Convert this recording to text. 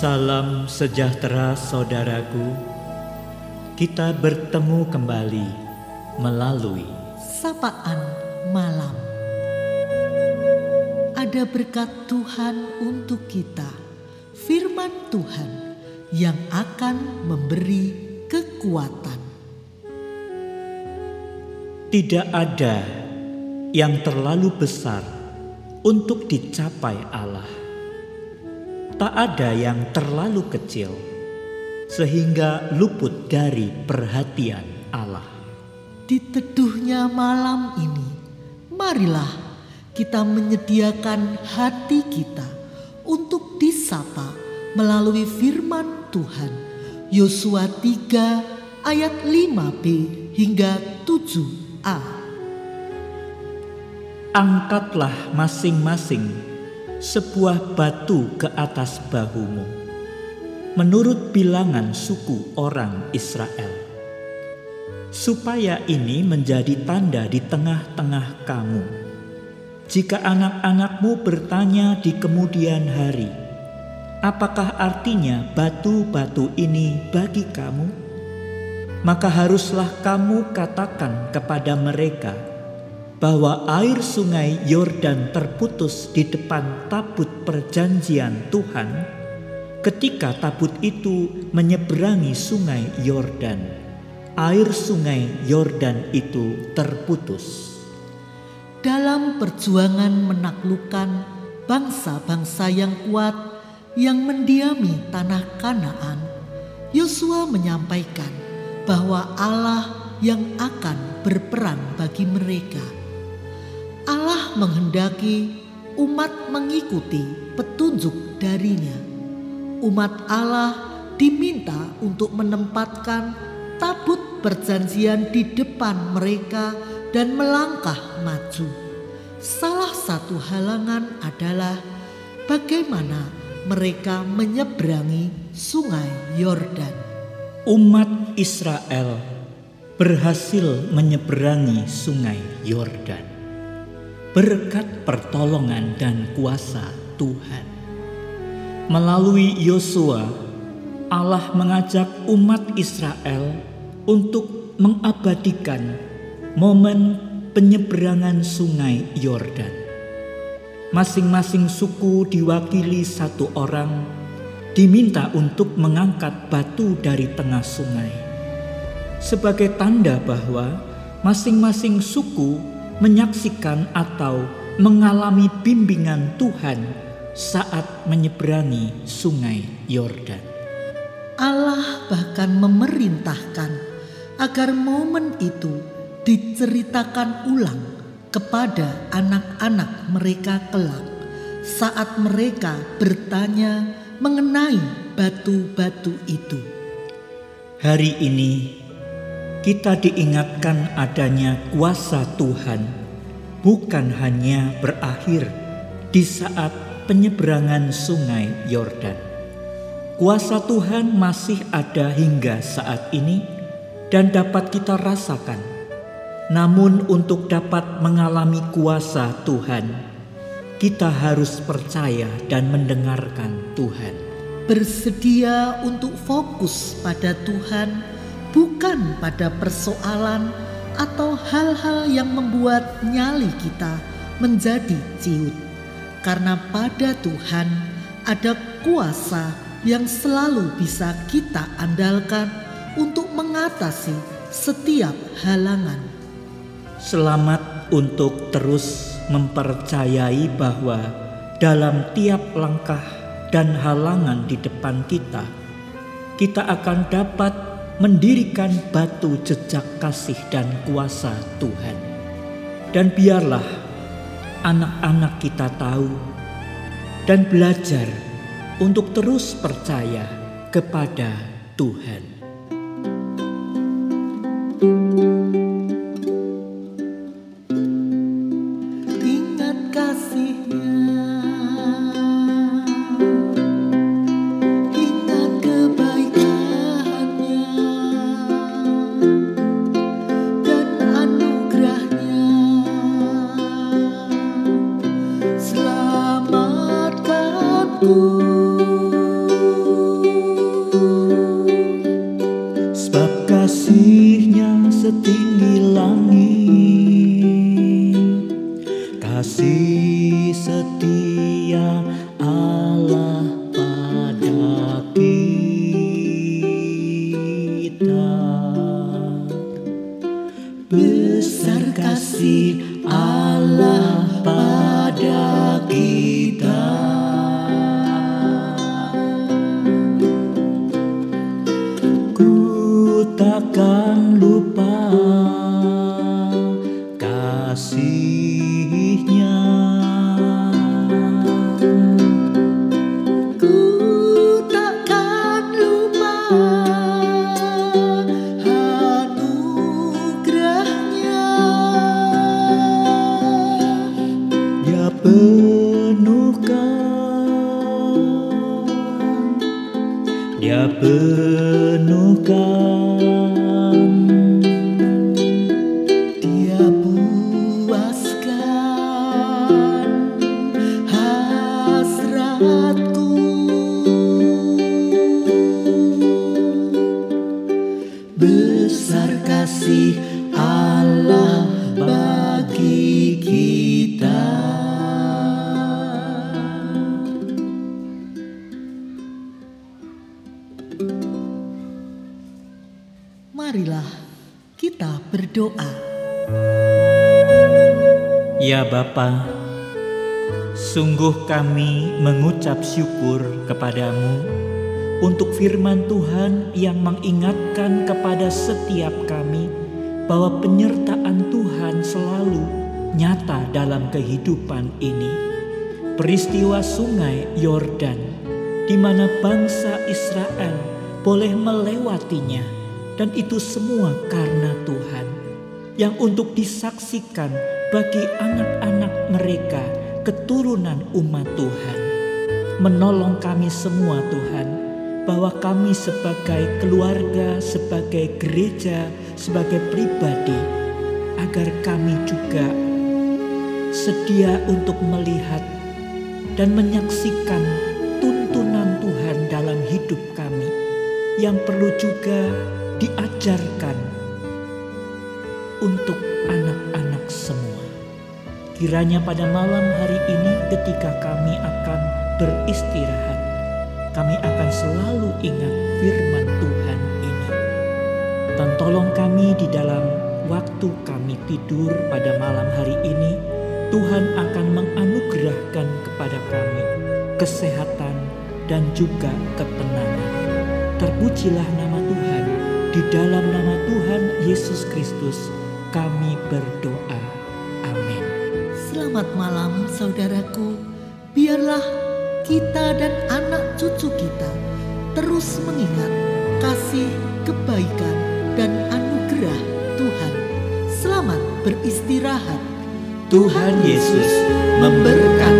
Salam sejahtera saudaraku. Kita bertemu kembali melalui Sapaan Malam. Ada berkat Tuhan untuk kita. Firman Tuhan yang akan memberi kekuatan. Tidak ada yang terlalu besar untuk dicapai Allah. Tak ada yang terlalu kecil sehingga luput dari perhatian Allah. Di teduhnya malam ini, marilah kita menyediakan hati kita untuk disapa melalui firman Tuhan. Yosua 3 ayat 5b hingga 7a. Angkatlah masing-masing sebuah batu ke atas bahumu, menurut bilangan suku orang Israel, supaya ini menjadi tanda di tengah-tengah kamu. Jika anak-anakmu bertanya di kemudian hari, "Apakah artinya batu-batu ini bagi kamu?" Maka haruslah kamu katakan kepada mereka bahwa air sungai Yordan terputus di depan tabut perjanjian Tuhan ketika tabut itu menyeberangi sungai Yordan. Air sungai Yordan itu terputus. Dalam perjuangan menaklukkan bangsa-bangsa yang kuat yang mendiami tanah Kanaan, Yosua menyampaikan bahwa Allah yang akan berperang bagi mereka. Menghendaki umat mengikuti petunjuk darinya. Umat Allah diminta untuk menempatkan tabut perjanjian di depan mereka dan melangkah maju. Salah satu halangan adalah bagaimana mereka menyeberangi sungai Yordan. Umat Israel berhasil menyeberangi sungai Yordan berkat pertolongan dan kuasa Tuhan. Melalui Yosua, Allah mengajak umat Israel untuk mengabadikan momen penyeberangan sungai Yordan. Masing-masing suku diwakili satu orang diminta untuk mengangkat batu dari tengah sungai. Sebagai tanda bahwa masing-masing suku menyaksikan atau mengalami bimbingan Tuhan saat menyeberangi sungai Yordan. Allah bahkan memerintahkan agar momen itu diceritakan ulang kepada anak-anak mereka kelak saat mereka bertanya mengenai batu-batu itu. Hari ini kita diingatkan adanya kuasa Tuhan bukan hanya berakhir di saat penyeberangan sungai Yordan. Kuasa Tuhan masih ada hingga saat ini dan dapat kita rasakan. Namun untuk dapat mengalami kuasa Tuhan, kita harus percaya dan mendengarkan Tuhan. Bersedia untuk fokus pada Tuhan, bukan pada persoalan atau hal-hal yang membuat nyali kita menjadi ciut. Karena pada Tuhan ada kuasa yang selalu bisa kita andalkan untuk mengatasi setiap halangan. Selamat untuk terus mempercayai bahwa dalam tiap langkah dan halangan di depan kita, kita akan dapat mendirikan batu jejak kasih dan kuasa Tuhan. Dan biarlah anak-anak kita tahu dan belajar untuk terus percaya kepada Tuhan. Ingat setinggi langit. Kasih setia Allah pada kita. Besar kasih Allah pada kita. Bapa, sungguh kami mengucap syukur kepadamu untuk firman Tuhan yang mengingatkan kepada setiap kami bahwa penyertaan Tuhan selalu nyata dalam kehidupan ini. Peristiwa sungai Yordan di mana bangsa Israel boleh melewatinya dan itu semua karena Tuhan yang untuk disaksikan bagi anak-anak mereka keturunan umat Tuhan. Menolong kami semua Tuhan bahwa kami sebagai keluarga, sebagai gereja, sebagai pribadi agar kami juga sedia untuk melihat dan menyaksikan tuntunan Tuhan dalam hidup kami yang perlu juga diajarkan untuk anak-anak semua. Kiranya pada malam hari ini ketika kami akan beristirahat, kami akan selalu ingat firman Tuhan ini. Dan tolong kami di dalam waktu kami tidur pada malam hari ini, Tuhan akan menganugerahkan kepada kami kesehatan dan juga ketenangan. Terpujilah nama Tuhan, di dalam nama Tuhan Yesus Kristus kami berdoa. Selamat malam saudaraku. Biarlah kita dan anak cucu kita terus mengingat kasih, kebaikan, dan anugerah Tuhan. Selamat beristirahat. Tuhan Yesus memberkati.